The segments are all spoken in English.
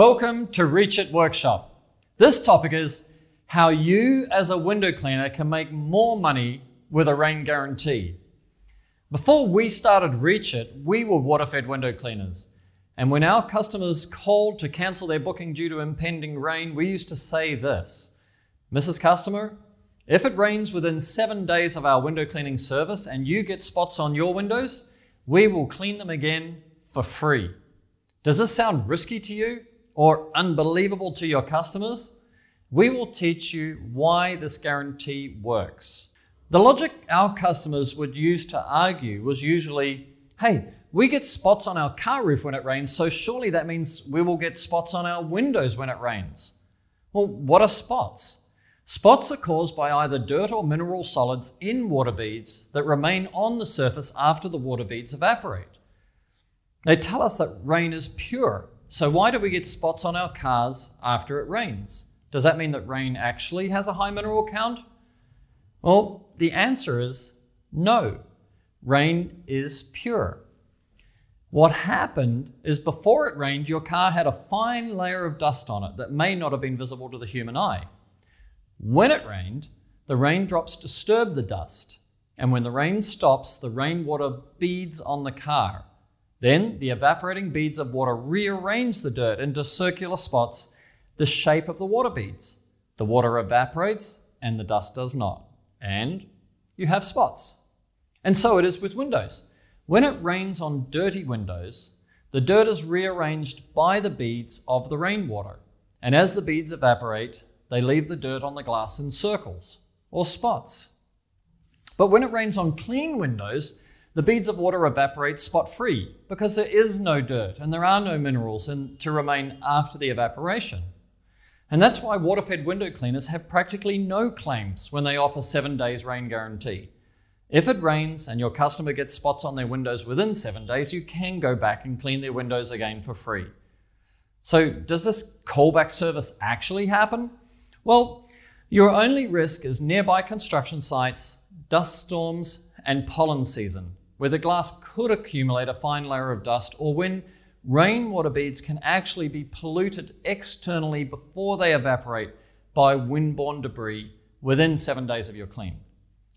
Welcome to Reach It Workshop. This topic is how you, as a window cleaner, can make more money with a rain guarantee. Before we started Reach It, we were water-fed window cleaners. And when our customers called to cancel their booking due to impending rain, we used to say this Mrs. Customer, if it rains within seven days of our window cleaning service and you get spots on your windows, we will clean them again for free. Does this sound risky to you or unbelievable to your customers? We will teach you why this guarantee works. The logic our customers would use to argue was usually hey, we get spots on our car roof when it rains, so surely that means we will get spots on our windows when it rains. Well, what are spots? Spots are caused by either dirt or mineral solids in water beads that remain on the surface after the water beads evaporate. They tell us that rain is pure, so why do we get spots on our cars after it rains? Does that mean that rain actually has a high mineral count? Well, the answer is no. Rain is pure. What happened is before it rained, your car had a fine layer of dust on it that may not have been visible to the human eye. When it rained, the raindrops disturb the dust, and when the rain stops, the rainwater beads on the car. Then the evaporating beads of water rearrange the dirt into circular spots, the shape of the water beads. The water evaporates and the dust does not. And you have spots. And so it is with windows. When it rains on dirty windows, the dirt is rearranged by the beads of the rainwater. And as the beads evaporate, they leave the dirt on the glass in circles or spots. But when it rains on clean windows, the beads of water evaporate spot free because there is no dirt and there are no minerals in, to remain after the evaporation. And that's why water fed window cleaners have practically no claims when they offer seven days rain guarantee. If it rains and your customer gets spots on their windows within seven days, you can go back and clean their windows again for free. So, does this callback service actually happen? Well, your only risk is nearby construction sites, dust storms, and pollen season, where the glass could accumulate a fine layer of dust, or when rainwater beads can actually be polluted externally before they evaporate by windborne debris within seven days of your clean.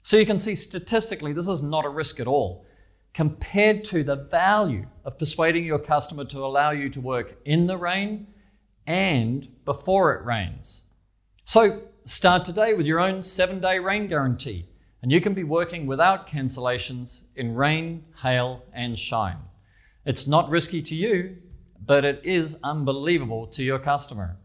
So you can see statistically, this is not a risk at all compared to the value of persuading your customer to allow you to work in the rain and before it rains. So start today with your own seven day rain guarantee, and you can be working without cancellations in rain, hail, and shine. It's not risky to you, but it is unbelievable to your customer.